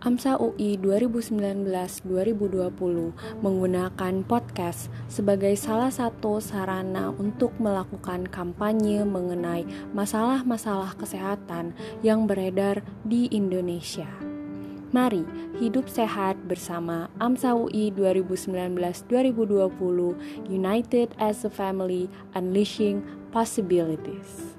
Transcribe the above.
AMSA UI 2019-2020 menggunakan podcast sebagai salah satu sarana untuk melakukan kampanye mengenai masalah-masalah kesehatan yang beredar di Indonesia. Mari hidup sehat bersama AMSA UI 2019-2020 United as a Family Unleashing Possibilities.